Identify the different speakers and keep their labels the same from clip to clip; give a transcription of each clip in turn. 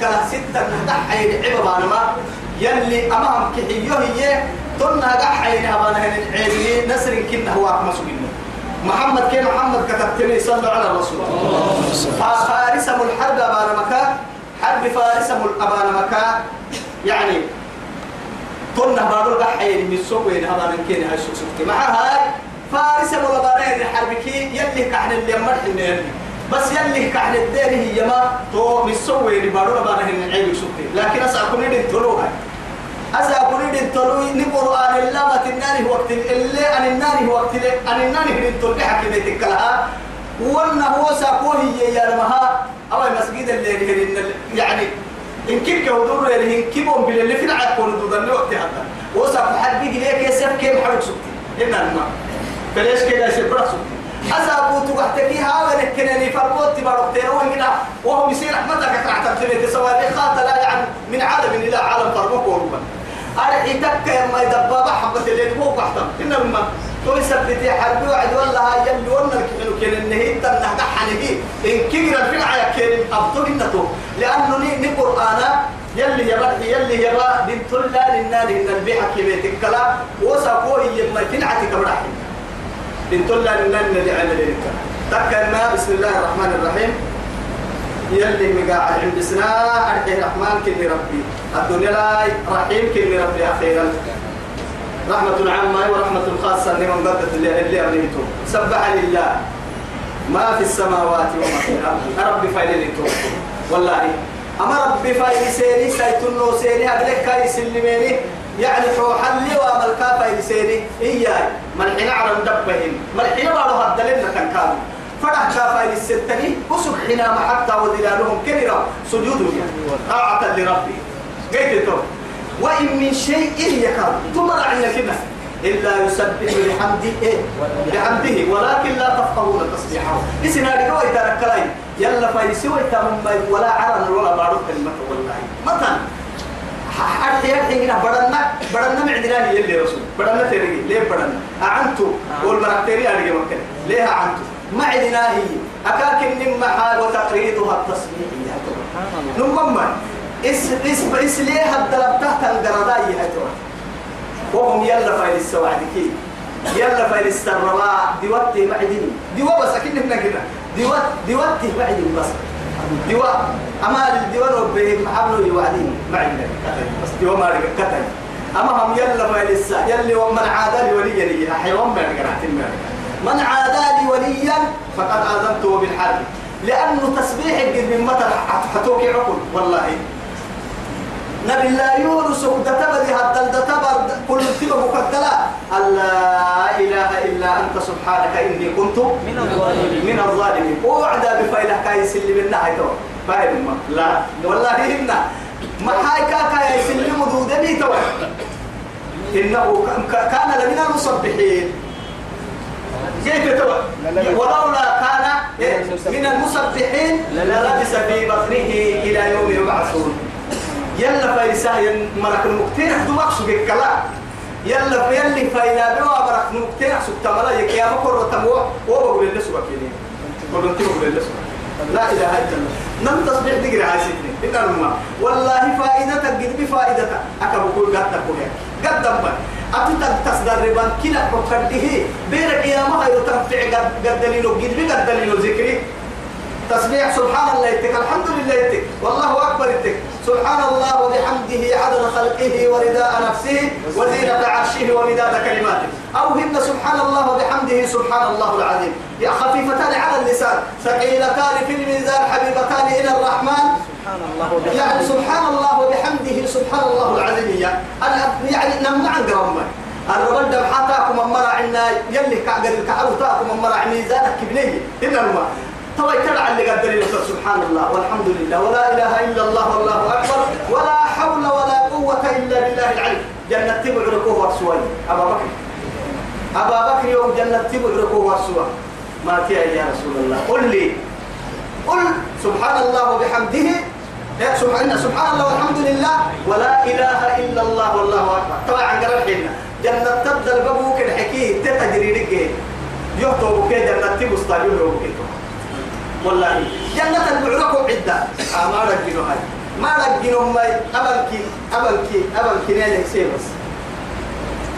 Speaker 1: كلا ستة نهدح حين عبا ما يلي أمام كحيو هي تنا دح حين هبانا هن عيبي نسر كنا هو مسؤولين محمد كي محمد كتبتني صلى على الرسول. فارس الحرب أبانا مكا حرب فارس أبانا مكا يعني كنا بارو دحين من سوق وين هذا من كين هاي سوق مع هاي فارس ولا بارين الحرب كي يلي كحن اللي مرح اللي بس يلي كحن الدين هي ما تو من سوق وين بارو بارين عيب سوق لكن أسأل كل دين تلوها أسأل كل دين تلوي نقرآن الله ما تناري وقت اللي أن النار وقت اللي أن النار هي تلقي حكي تكلها وأن هو ساقوه يا رمها أو المسجد اللي يعني إن كيف كودور اللي إن كيبهم باللي في العاد كون دودن وقت هذا وصف حد بيجي ليه كيسف كيف حرك سكتي إن الماء فليش كده سبرا سكتي أسابو تقحتكي هذا نكنني فرقوت تبارك هنا وهو يصير رحمتك تسوى لي خاطر لا يعني من عالم إلى عالم فرقوك وربا أرحي تك ما يدبابا حبة اللي تبوك بحتم إن الماء توي سبتي حربي وعد والله هاي يلي ورنا الكحلو كان النهي تنه دحنه إن كبر الفرع يا كريم أبطل إنتو. لأنه ني قرآن يلي يبا يلي يبا بنت الله للنار إن البيع كبيت الكلا وسقوه يما فنعتك برحم للنار اللي عمل تكلنا بسم الله الرحمن الرحيم. يلي مقاعد عند سنا أرحي الرحمن كني ربي. الدنيا لا رحيم كني ربي أخيرا. رحمة عامة ورحمة خاصة لمن قدت اللي اللي أبنيته. سبح لله. ما في السماوات وما في الأرض. ربي فايلته والله أما ربي فايل سيري سيتنو سيري أبلك كاي سلميني يعني حوح اللي وملكا فايل سيري. إياي ملحين عرم دبهن ملحين بارو هدلنا كان. كانوا فرح كافايل الستني وسبحنا حتى وذلالهم كبيرا سجودهم يعني طاعة لربي. قيت تو وإن من شيء يكاد تمر عنا كده إلا يسبح بحمده إيه؟ بحمده. ولكن لا تفقهون تسبيحه. إسنا رجوا يتركلين يلا فايسوا يتهم ولا عرن ولا بارو كلمة والله. مثلا حتى يحين هنا بدنا بدنا معدنا يلي رسول؟ بدنا تريجي ليه بدنا أعنتو. والمرتري أرجع مكان ليه أعنتو؟ معدنا هي. أكاكن من محال وتقريدها التصبيح نمم اس اس إس ليه هالدلب تحت القرداء يهتوا وهم يلا فايل السواد كي. يلا فايل السرباء. ديوتي معدني ديوا بس أكيد هنا كده. ديوت ديوتي معدني بس. ديوا أما الديوا ربهم حبلوا يوعدين. معدني بس ديوا ما رجع كتن أما هم يلا فايل السا يلي ومن عادى لي وليا لي حيوان ما من عادى لي وليا فقد آذنته بالحرب. لأنه تسبيح قد من متى حتوك عقل؟ والله نبي الله يونس دتبدي هدل دتبر كل تبه مكدلا لا إله إلا أنت سبحانك إني كنت من الظالمين. من الظالمين. وعد بفايلة كاي سلم النهاية فايل ما لا. والله إن ما هاي كاكا يسلم دودني تو إنه كان لمن المصبحين. كيف تو ولولا كان من المصبحين للبس في بطنه إلى يوم يبعثون. يلا فايسا مرك المكتين دو مقصود الكلا يلا فيلي فاينا بوا مرك المكتين سبت ملا يكيا مكر تمو وبقول اللي سبك يلي قول انت بقول سبك لا إله إلا الله. نم تصبح دقري عايزتني إن ما. والله فائدتك قد بفائدتك أكبر قد تقول قد دمبر أتتك تصدر ربان كلا بكرده بيرك يا ما هي تنفع قد دليل قد قد دليل ذكري. تسبيح سبحان الله يتك الحمد لله يتك والله أكبر يتك. سبحان الله وبحمده عدد خلقه ورداء نفسه وزينة عرشه ومداد كلماته. أو هن سبحان الله وبحمده سبحان الله العظيم. يا خفيفتان على اللسان. ثقيلتان في الميزان حبيبتان إلى الرحمن. سبحان الله يعني سبحان الله وبحمده سبحان الله العظيم. يعني نمنع عن قرامة الرب دم حتاكم مرة عنا يلي كعقد الكعروتاكم مرة ميزانك كبنية إلا الماء تو يتلع اللي قدر سبحان الله والحمد لله. ولا إله إلا الله والله أكبر. ولا حول ولا قوة إلا بالله العلي. جنة تبع ركوه سوي أبا بكر. أبا بكر يوم جنة تبع ركوه سوي ما تيا يا رسول الله. قل لي. قل سبحان الله وبحمده. سبحان سبحان الله والحمد لله. ولا إله إلا الله والله أكبر. طبعا قرر حين. جنة تبدل بابوك الحكي تتجري لك. يخطبوا كده جنة تبص والله. جنة المعرك عدة. أمارة جنو هاي. ما لقينهم ما أبلكي أبلكي أبلكي نيلك سيبس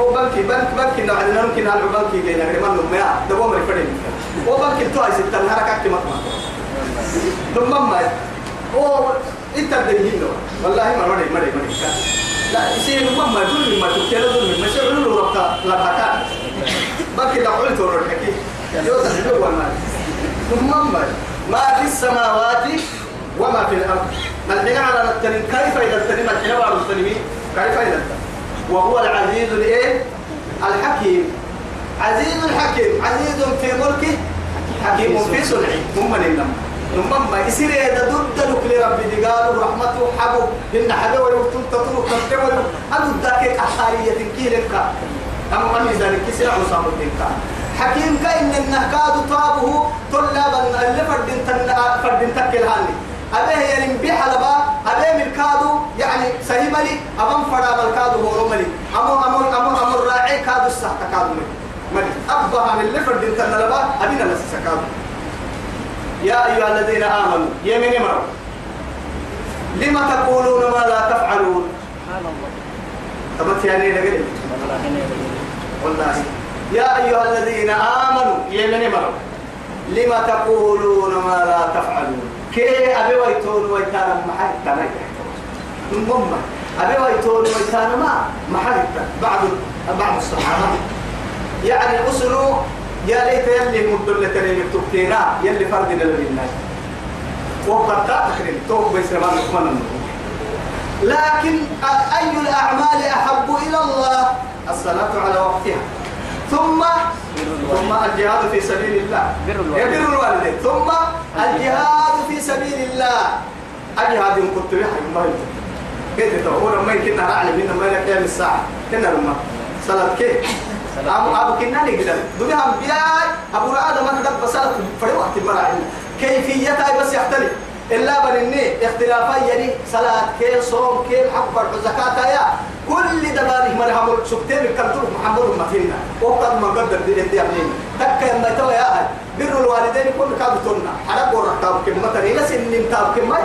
Speaker 1: هو بنكي بنك بنكي نوع عندنا ممكن هالو بنكي جينا كمان نوم. يا دبوا مري فريم. هو بنكي توي ستة نهار كاكي مطمع ثم ما هو إنت الدنيا والله ما مري مري مري لا يصير ثم ما دول ما. تكيل دول ما يصير له ربطة لا بكا بنكي لو قلت ورا الحكي يوزع الجو ما ثم ما. ما في السماوات وما في الأرض. الحين على التنين كيف إذا التنين الحين بعض التنين؟ كيف إذا؟ وهو العزيز الإيه؟ الحكيم. عزيز الحكيم. عزيز في ملكه حكيم في صنعه. هم من النم ثم ما يصير إذا ضد لك لرب دي قالوا رحمته حبو إن حبو ويوتون تطلق تطلق أدو ذاك أحارية كيلك أما من ذلك كسر عصام الدين حكيم كأن النهكاد طابه طلابا اللي فردين تن فردين تكل هاني. أبيه يعني بحلبا أبيه ملكادو يعني سهيملي أمام فرا ملكادو هو رملي أمو أمو أمو أمو الراعي كادو السحت كادو ملي. ملي. أبها من اللي فردين تن لبا أبينا لسه كادو. يا أيها الذين آمنوا يمين مرة لما تقولون ما لا تفعلون؟
Speaker 2: سبحان الله.
Speaker 1: تبت يعني لقلي والله. يا أيها الذين آمنوا يمن مروا لما تقولون ما لا تفعلون؟ كي أبي ويتون ويتانا محل تنايك المهم أبي ويتون ويتانا ما؟ محل بعض بعض الصحابة. يعني أسروا يا ليت يلي مدلة اللي تبتينا يلي فردنا لله وقد تأخر توق بيسرمان نكمنا لكن أي الأعمال أحب إلى الله؟ الصلاة على وقتها. ثم ثم الجهاد في سبيل الله.
Speaker 2: بر الوالدين.
Speaker 1: ثم الجهاد في سبيل الله. الجهاد كنت بها؟ ما كيف تقول؟ ما يمكن نعلم من ما يقيم الساعة. كنا لما صلاة كيف؟ أبو أبو كنا نقدر دنيا أنبياء أبو آدم أنا دب صلاة فري وقت المراعي كيفيتها بس يختلف. إلا بنني اختلافا يعني صلاة كي صوم كي حق زكاة يا. كل دبانه مرهم سبتين الكلتور محمد متينا وقد ما قدر دي دي أبنين تكا يما يتوى يا أهل بر الوالدين كل كادو تونا حرق ورقاب كم مثلا إلا سنين تاب كم ما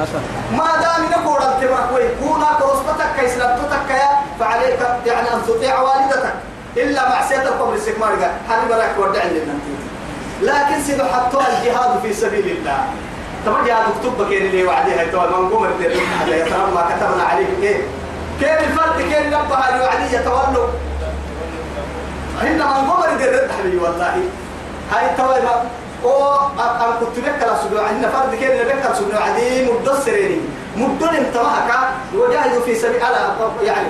Speaker 2: مثلا
Speaker 1: ما دام نقول التمرك ويكونا كرسبتك كيسلبتك يا. فعليك يعني أن تطيع والدتك. إلا معصية القبر السكمار قال حالي براك ودع لنا لكن سيدو حطوا الجهاد في سبيل الله. طبعا جهاد اكتب كين اللي وعديها. يتوى من قمر الدين حتى يترى ما كتبنا عليه كيف كيف الفرد كيف نبه الوعدي يتولوا هن من قمر الدين رد حبيبي والله. هاي التوى أو ام كنت بك لا سبع ان فرد اللي بك سبع عدي مدسرين مدن انتماك وجاهدوا في سبيل الله يعني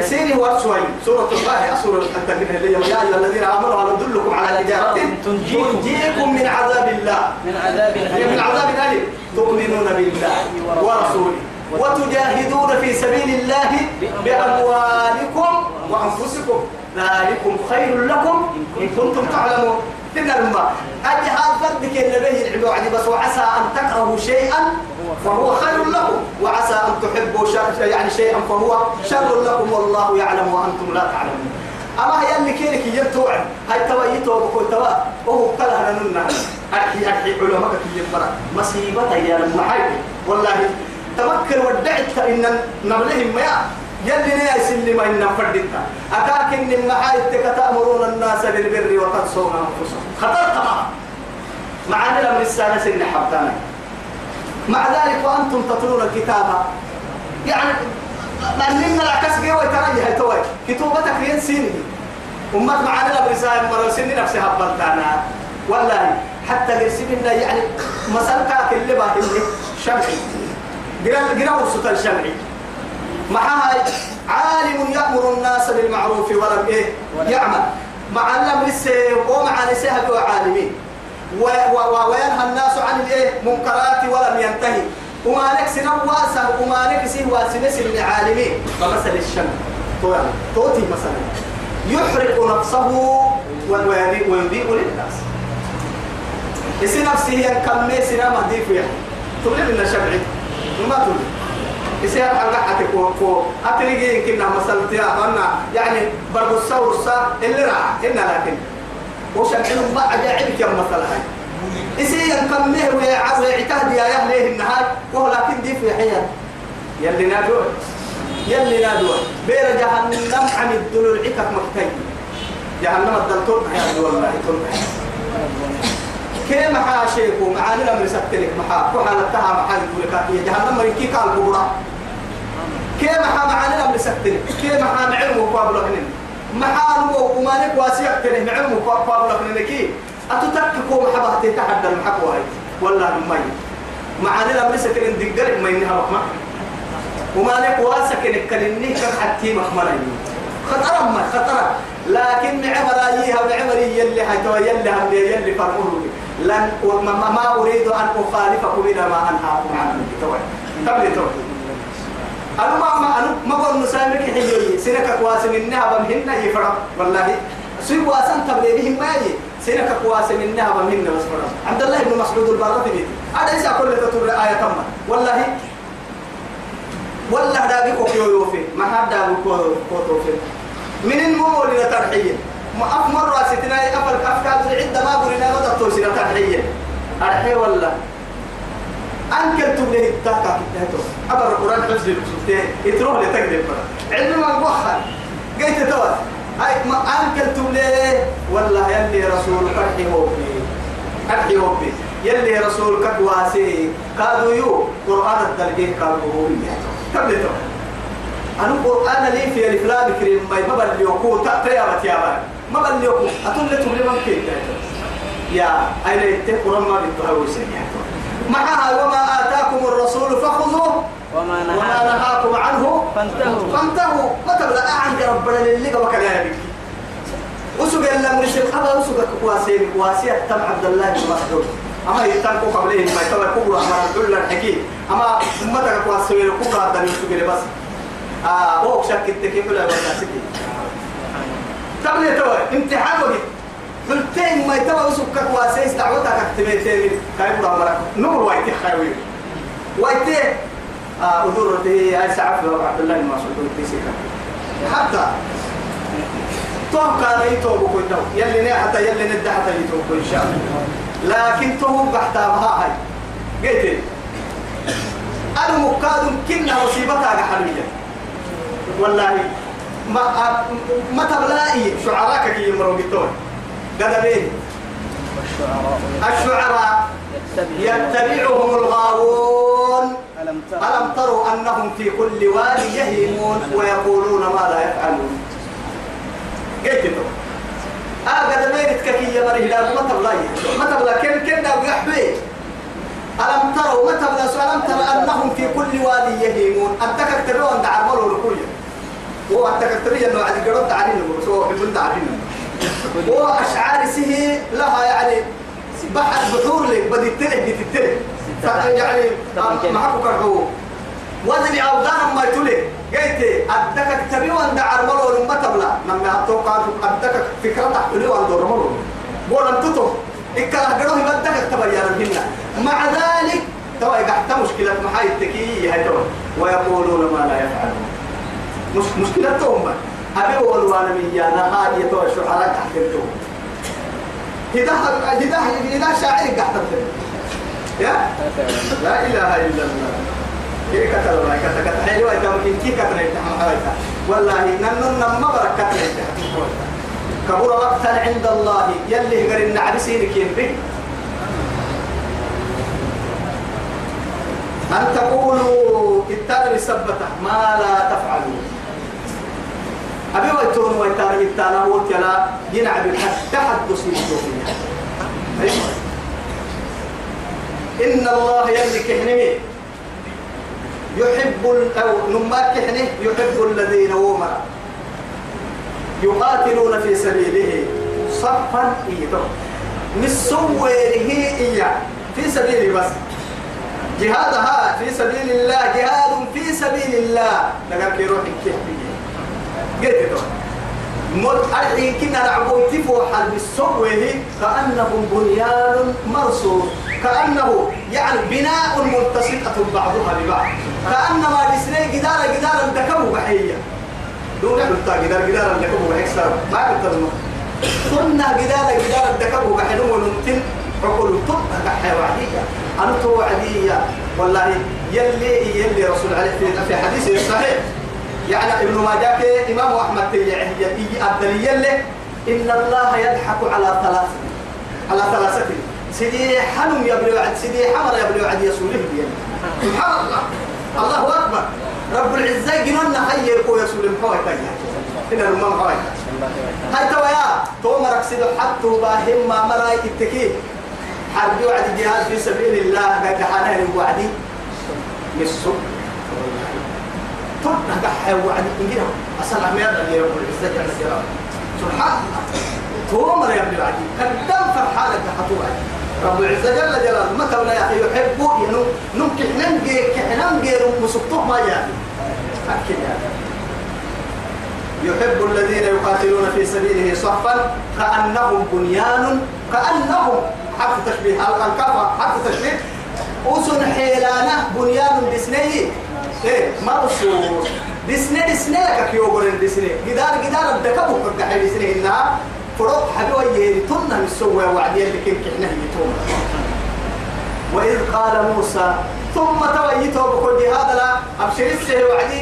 Speaker 1: سيري ورسوي سورة الله سورة التنبيه اللي يا أيها الذين آمنوا هل أدلكم على تجارة
Speaker 2: تنجيكم.
Speaker 1: من عذاب الله.
Speaker 2: من عذاب
Speaker 1: هي من عذاب أليم تؤمنون بالله ورسوله. وتجاهدون في سبيل الله بأموالكم وأنفسكم. ذلكم خير لكم إن كنتم تعلمون. تنا لما الجهاد فردك النبي العلو علي بس وعسى أن تكرهوا شيئا فهو خير لكم. وعسى أن تحبوا يعني شيئا فهو شر لكم. والله يعلم وأنتم لا تعلمون. أما هي اللي كيرك ينتوعد هاي تويتو بكل توا. وهو كلها لنا أحكي أحكي علماء كي يبرا. مصيبة يا حيدي والله تمكن ودعت إن نبلهم ما يلي نيا سلم إن فردتا أكاك إن محايتك تأمرون الناس بالبر وتنسون أنفسهم. خطر تمام معاني الأمر السنة سن حبتانا مع ذلك وأنتم تتلون الكتاب. يعني لأننا العكس جوا يترجع توي. كتوبتك ين سيني. أمت معاني الأمر مرة سن نفسي حبتانا والله حتى قرسمنا يعني مسألة اللي باهي شمعي. قرا قرأ وسط الشمعي معها عالم يأمر الناس بالمعروف ولم إيه؟ يعمل. مع الأمر السيء ومع نسيها عالمين. وينهى الناس عن الإيه؟ منكرات ولم ينتهي. وما لك سنة واسع وما لك سنة واسنة العالمين فمثل الشمس تو- توتي مثلا. يحرق نفسه ويضيء للناس. يسي نفسه ينكمي سنة مهدي فيها تقول لنا شمعي. ما تقول. يصير حلقة حتكو كو أتريجي يمكن مثلا تيا أنا يعني برضو الصور صار اللي راح إن لكن. وشمعهم ما عجائب كم مثلا هاي. يصير ينكمه ويعز ويعتاد يا أهله النهار؟ وهو لكن دي في حياة. يلي نادوا يلي نادوا بير جهنم عن الدلول عكك مكتي جهنم الدلتون يا والله تون كي محا شيكو معاني لما يسكتلك محا. وحالتها محا يقول يا جهنم مريكي قال بورا كي محا معاني لما يسكتلك. كي محا معلمه قابل هنين محا نمو ومانك واسيك تنه معلمه قابل هنين كي أتتككو محبه تتحدى المحكو هاي والله المي معاني لما يسكتلك دقل ما ينها مخمع ومانك واسك نكلني كم حتى مخمرين خطر ما خطر لكن عمر أيها وعمر يلي حتى يلي هم يلي فرموه لن وما ما أريد أن أخالفكم إلى ما أنهاكم عنه. توي. قبل توي. أنا ما ما أنا ما بقول نسامك حيوي سنك كواس منها بمهن يفرق والله. سوي واسن تبليهم ما يجي سنك كواس منها بمهن بس فرق عبد الله بن مسعود البرة بيت هذا إذا كل تطور آية تم والله. والله دابي كوكيو يوفي. ما حد دابي كوكيو من المول إلى ترحية ما أف أرحي ولا أنكل تبليه التاكا كتاتو أبر القرآن حفظ المسلمين يتروح لتكذب برا. علم ما بوخر قيت توا هاي ما أنكل تبليه والله يلي رسول أرحي هوبي أرحي هوبي يلي رسول كدواسي قالوا يو قرآن الدلقين قالوا هو قبل توا أنا القرآن لي في الإفلام كريم. ما يبقى اللي يقول تأتي بتيابا. ما بل اللي يقول أتون لتم لمن كيف يا أين ما بيتهوي سيئة معها وما آتاكم الرسول فخذوه
Speaker 2: وما نهاكم
Speaker 1: عنه
Speaker 2: فانتهوا.
Speaker 1: فانتهوا. ما تبلا أعنك ربنا للي بك وسوق من الشيخ أبا وسوق كواسين كواسية تم عبد الله بن مسعود. أما يتنكو قبلهم ما يتوى كبرى أما الحل الحكيم أما أمتك كواسين كبرى الدنيا سوق بس. آه هو شك التكيف لا بس تبلي توي امتحان وقت. قلتين ما يتوى وسوق كواسين دعوتك اكتبتين كاي بلا مرك نور وايتي خاوي وايتي؟ آه أدور به سعف عبد الله بن مسعود. في حتى. توم كان يتوب كويتو يلي نه حتى يلي ندى حتى يتوب إن شاء الله. لكن توم بحتى ما هاي. قلت أنا مكاد كنا مصيبتها حلوية والله ما ما تبلائي شعراك كي يمروا بالتون قدمين الشعراء يتبعهم الغاوون.
Speaker 2: ألم
Speaker 1: تروا أنهم في كل واد يهيمون ويقولون ما لا يفعلون. قلت آه قد ما يتككي يا مريه لا ما تبلاي ما تبلا كن كن دا يحبي ألم تروا ما تبلا ألم ترى أنهم في كل واد يهيمون؟ أتكك تبعون دع عملوا ركوية هو أتكك تبعون إنه عاد يقرب تعليم هو بدون تعليم هو أشعار سه لها يعني بحر بحور لك بدي تلك بدي تلك يعني معكو كرهو وزني أوزان ما يتولي. قلت أدك تبي وأن دعر ملو لما تبلا لما أتوقع أدك فكرة تحتلي وأن دور قول أن تتو إكلا قروه بدك تبين هنا مع ذلك توا قحت مشكلة محاي التكي هاي توا. ويقولون ما لا يفعلون. مش مشكلة توم أبي والوانا من يانا هاي توا شعراء تحت التوم هدا هدا هدا شاعر قحت يا؟ لا إله إلا الله. كي كتر الله كتر كتر حلوة يمكن كي كتر يتحمل والله ننن نما بركة كبر وقتا عند الله. يلي غير النعم سينك ينبه أن تقولوا التالي السبتة ما لا تفعلون أبي ويتون ويتار بالتانا هو كلا ينعب الحد تحدث من أيوة إن الله يملك حنمي يحب أو نماك حنه يحب الذين وما يقاتلون في سبيله صفا إيده مسوره إياه. في سبيله بس. جهادها في سبيل الله جهاد في سبيل الله. لقد يروح كيف قلت مر الحين كنا نعبو تفو حال بالسوء كأنهم بنيان مرصوص كأنه يعني بناء ملتصقة بعضها ببعض كأنما دسني جدار جدار دكموا بحية دون حتى جدار جدار دكموا بحكسر ما كنت المخ كنا جدار دكموا بحنو ونمتن عقول طب بحية وعدية أنا تو وعدية والله يلي يلي رسول عليه في في حديث صحيح يعني ابن ماجه كي إمام أحمد تيجي الدليل يلي إن الله يضحك على ثلاث على ثلاثة. سيدي حنم يبلي وعد؟ سيدي حمر يبلي وعد يسوله بيا سبحان الله. الله أكبر. رب العزة جنونا خير كو يسول محوي تاجي إن رمان محوي هاي يا. تو مرك سيدو حتى باهم ما مراي التكي حرب وعد جهاد في سبيل الله. قد حنا وعدي. يسو سبحان الله. تو مر يا ابن حتوعد رب العزة جل جلاله. يعني يحب الذين يقاتلون في سبيله صفا كأنهم بنيان كأنهم حرف تشبيه. الكفى حرف تشبيه. أسن حيلانة بنيان ديسني إيه مرسول ديسني ديسني لك كيو قرن ديسني جدار جدار الدكابو كرك ديسني إنها فروق حبيبي يهري تنا نسوي وعدي اللي كيف كحنا هي وإذ قال موسى ثم تويته بكل هذا لا أبشر السه وعدي.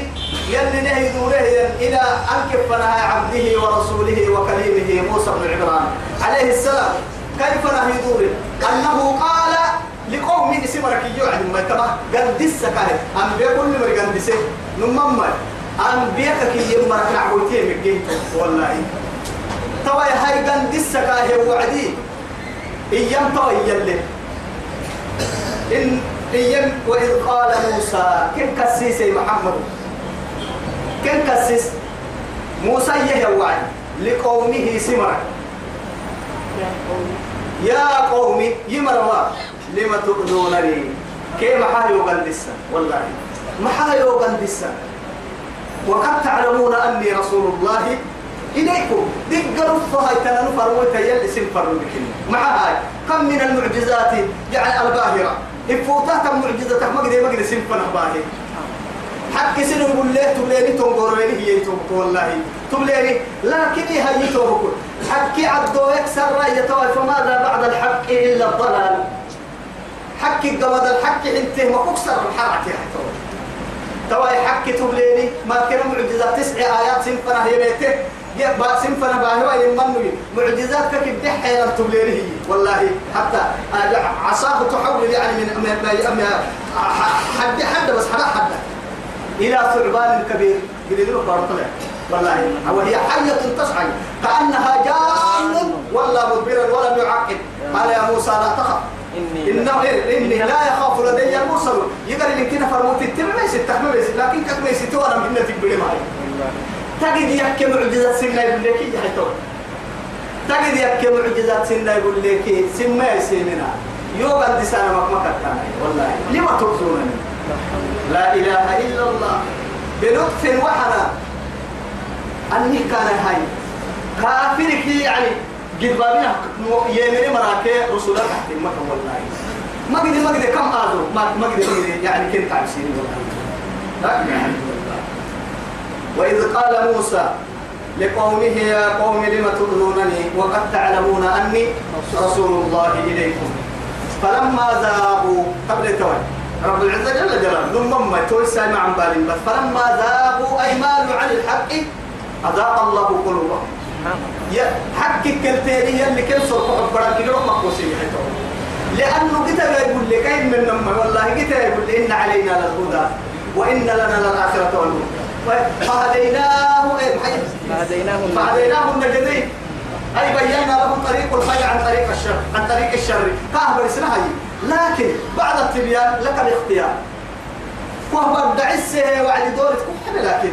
Speaker 1: يلي نهي دوره إلى أن كفنا عبده ورسوله وكليمه موسى بن عمران عليه السلام. كيف نهي دوره أنه قال لقوم اسمرك يوعد ما تبع قال دس كاهي أنبياء كل مرة قال دس نمم أنبياء كي يمرك نعوتين مكين. والله. توا هاي قال دس كاهي وعدي. إيام توا يلي. إن إيام وإذ قال موسى كن كسيس محمد. كن كسيس. موسى يهوى لقومه سمر يا قومي يمروا لما تؤذونني؟ كيف حايو قندسا والله ما حايو قندسا وقد تعلمون أني رسول الله. إليكم. دقروا فهاي تنفر وتيل اسم فروا مع هاي. كم من المعجزات؟ يعني الباهرة. إفوتات معجزة ما قد ما قد اسم فنه باهي. حق سنو يقول له تبليني تنقروني؟ هي توبك والله. تبليني. لكن هي توبك حق عبدو يكسر رأي فماذا بعد الحق إلا الضلال؟ حق قبض الحق انت ما تكسر الحركة حتى تواي حق تبليني ما كان معجزات تسع آيات سنفنا هي بيته با سنفنا باهوا يمنوي. معجزات كيف دحين تبليني هي والله حتى عصاه تحول يعني من حد حد بس حد حد. إلى ثعبان كبير. قلت له بارطلع والله وهي حية تسعى كأنها جان ولا مدبرا ولم يعقب قال يا موسى لا تخف.
Speaker 2: إني
Speaker 1: إنه إني لا يخاف لدي المرسل. يقال لي كنا فرموت التم ما يصير تحمل لكن كتب يصير وأنا من تقبل معي تجد يك معجزات سنة يقول لك يا حيتو تجد يك معجزات سنة يقول لك سما يسيمنا يوغا دسانا ما كتانا والله. لما ترسونني لا إله إلا الله. بلطف وحنا أني كان هاي كافرك يعني. قد بابنا يمني مراكي رسول الله تحت المكة والله. ما قد ما قد كم آذو؟ ما ما قد يعني كنت عبسيني والله. لا إله إلا الله وإذ قال موسى لقومه يا قوم لم تؤذونني؟ وقد تعلمون أني رسول الله إليكم. فلما ذابوا قبل توي. رب العزة جل جلاله ثم ما توسع مع بالين بس فلما ذابوا أي عن الحق أذاق الله قلوبهم. يا حق الكلتيري اللي كل صرف حبرك كده ما قوسي لأنه كتاب يقول لك أين من نم والله كتاب يقول إن علينا للهدى وإن لنا للآخرة والأولى. فهديناه إيه؟ محيط.
Speaker 2: فهديناه
Speaker 1: فهديناه النجدين أي بينا له طريق الخير عن طريق الشر عن طريق الشر. كهبر اسمها لكن بعد التبيان لك الاختيار. وهو الدعسه وعد دورة كل لكن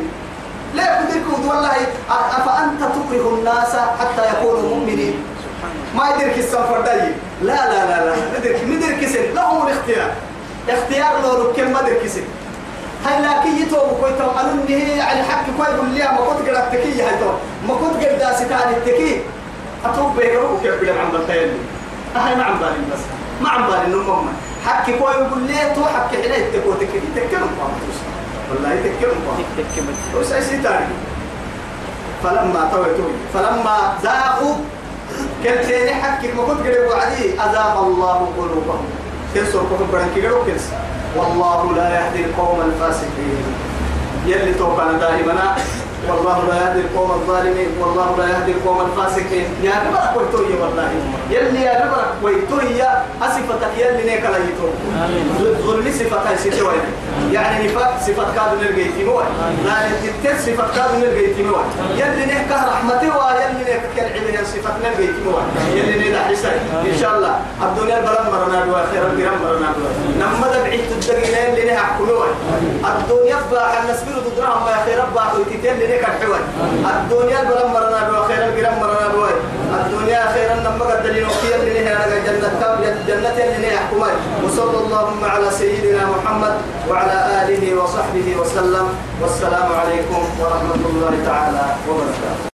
Speaker 1: لا يدرك والله أفأنت تكره الناس حتى يكونوا مؤمنين؟ ما يدرك السفر داي. لا لا لا لا ندرك ندرك سن لهم الاختيار. اختيار لو ركن ما درك سن هاي لكن يتوب كويتو قالوا إن هي يعني حق كوي يقول لي ما كنت قرأت تكي هاي تو. ما كنت قرأت داسي تاني التكي أتوب بيقرأوا كيف بلم عم بتايل هاي ما عم بالي بس. ما عم بالي إنه مم حق كوي يقول لي تو حق حلا يتكو تكي. تكلم والله تكلم
Speaker 2: تكمل
Speaker 1: وش أي تاني؟ فلما تويتوا فلما ذاقوا كنت حكي ما كنت قريب وعدي أذاق الله قلوبهم. كنسر كتب برانكي قروا كنس والله لا يهدي القوم الفاسقين. يلي توقعنا دائما. والله لا يهدي القوم الظالمين والله لا يهدي القوم الفاسقين. يا نبرك ويتوي والله. يلي يا نبرك ويتوي أصفتك يلي نيك لا يتوي ظلم صفتها ستوي يعني نفاق صفة كاد نرجيت موي لا تتر صفة كاد نرجيت موي يلي نيك رحمتي ويلي نيك كالعبين صفة نرجيت موي يلي نيك حسن إن شاء الله. الدنيا بلد مرنا دوا خير الكرام مرنا دوا نما دبعي تدقين اللي نيك الدنيا باح النسبير تدرهم ما خير باح ويتتر لك الحوال الدنيا بلد مرنا دوا خير مرنا دوا الدنيا خير نما قد دليل وكيل اللي نيك جنة جنة اللي نيك حكومي وصلى اللهم على سيدنا محمد وعلى آله وصحبه وسلم. والسلام عليكم ورحمة الله تعالى وبركاته.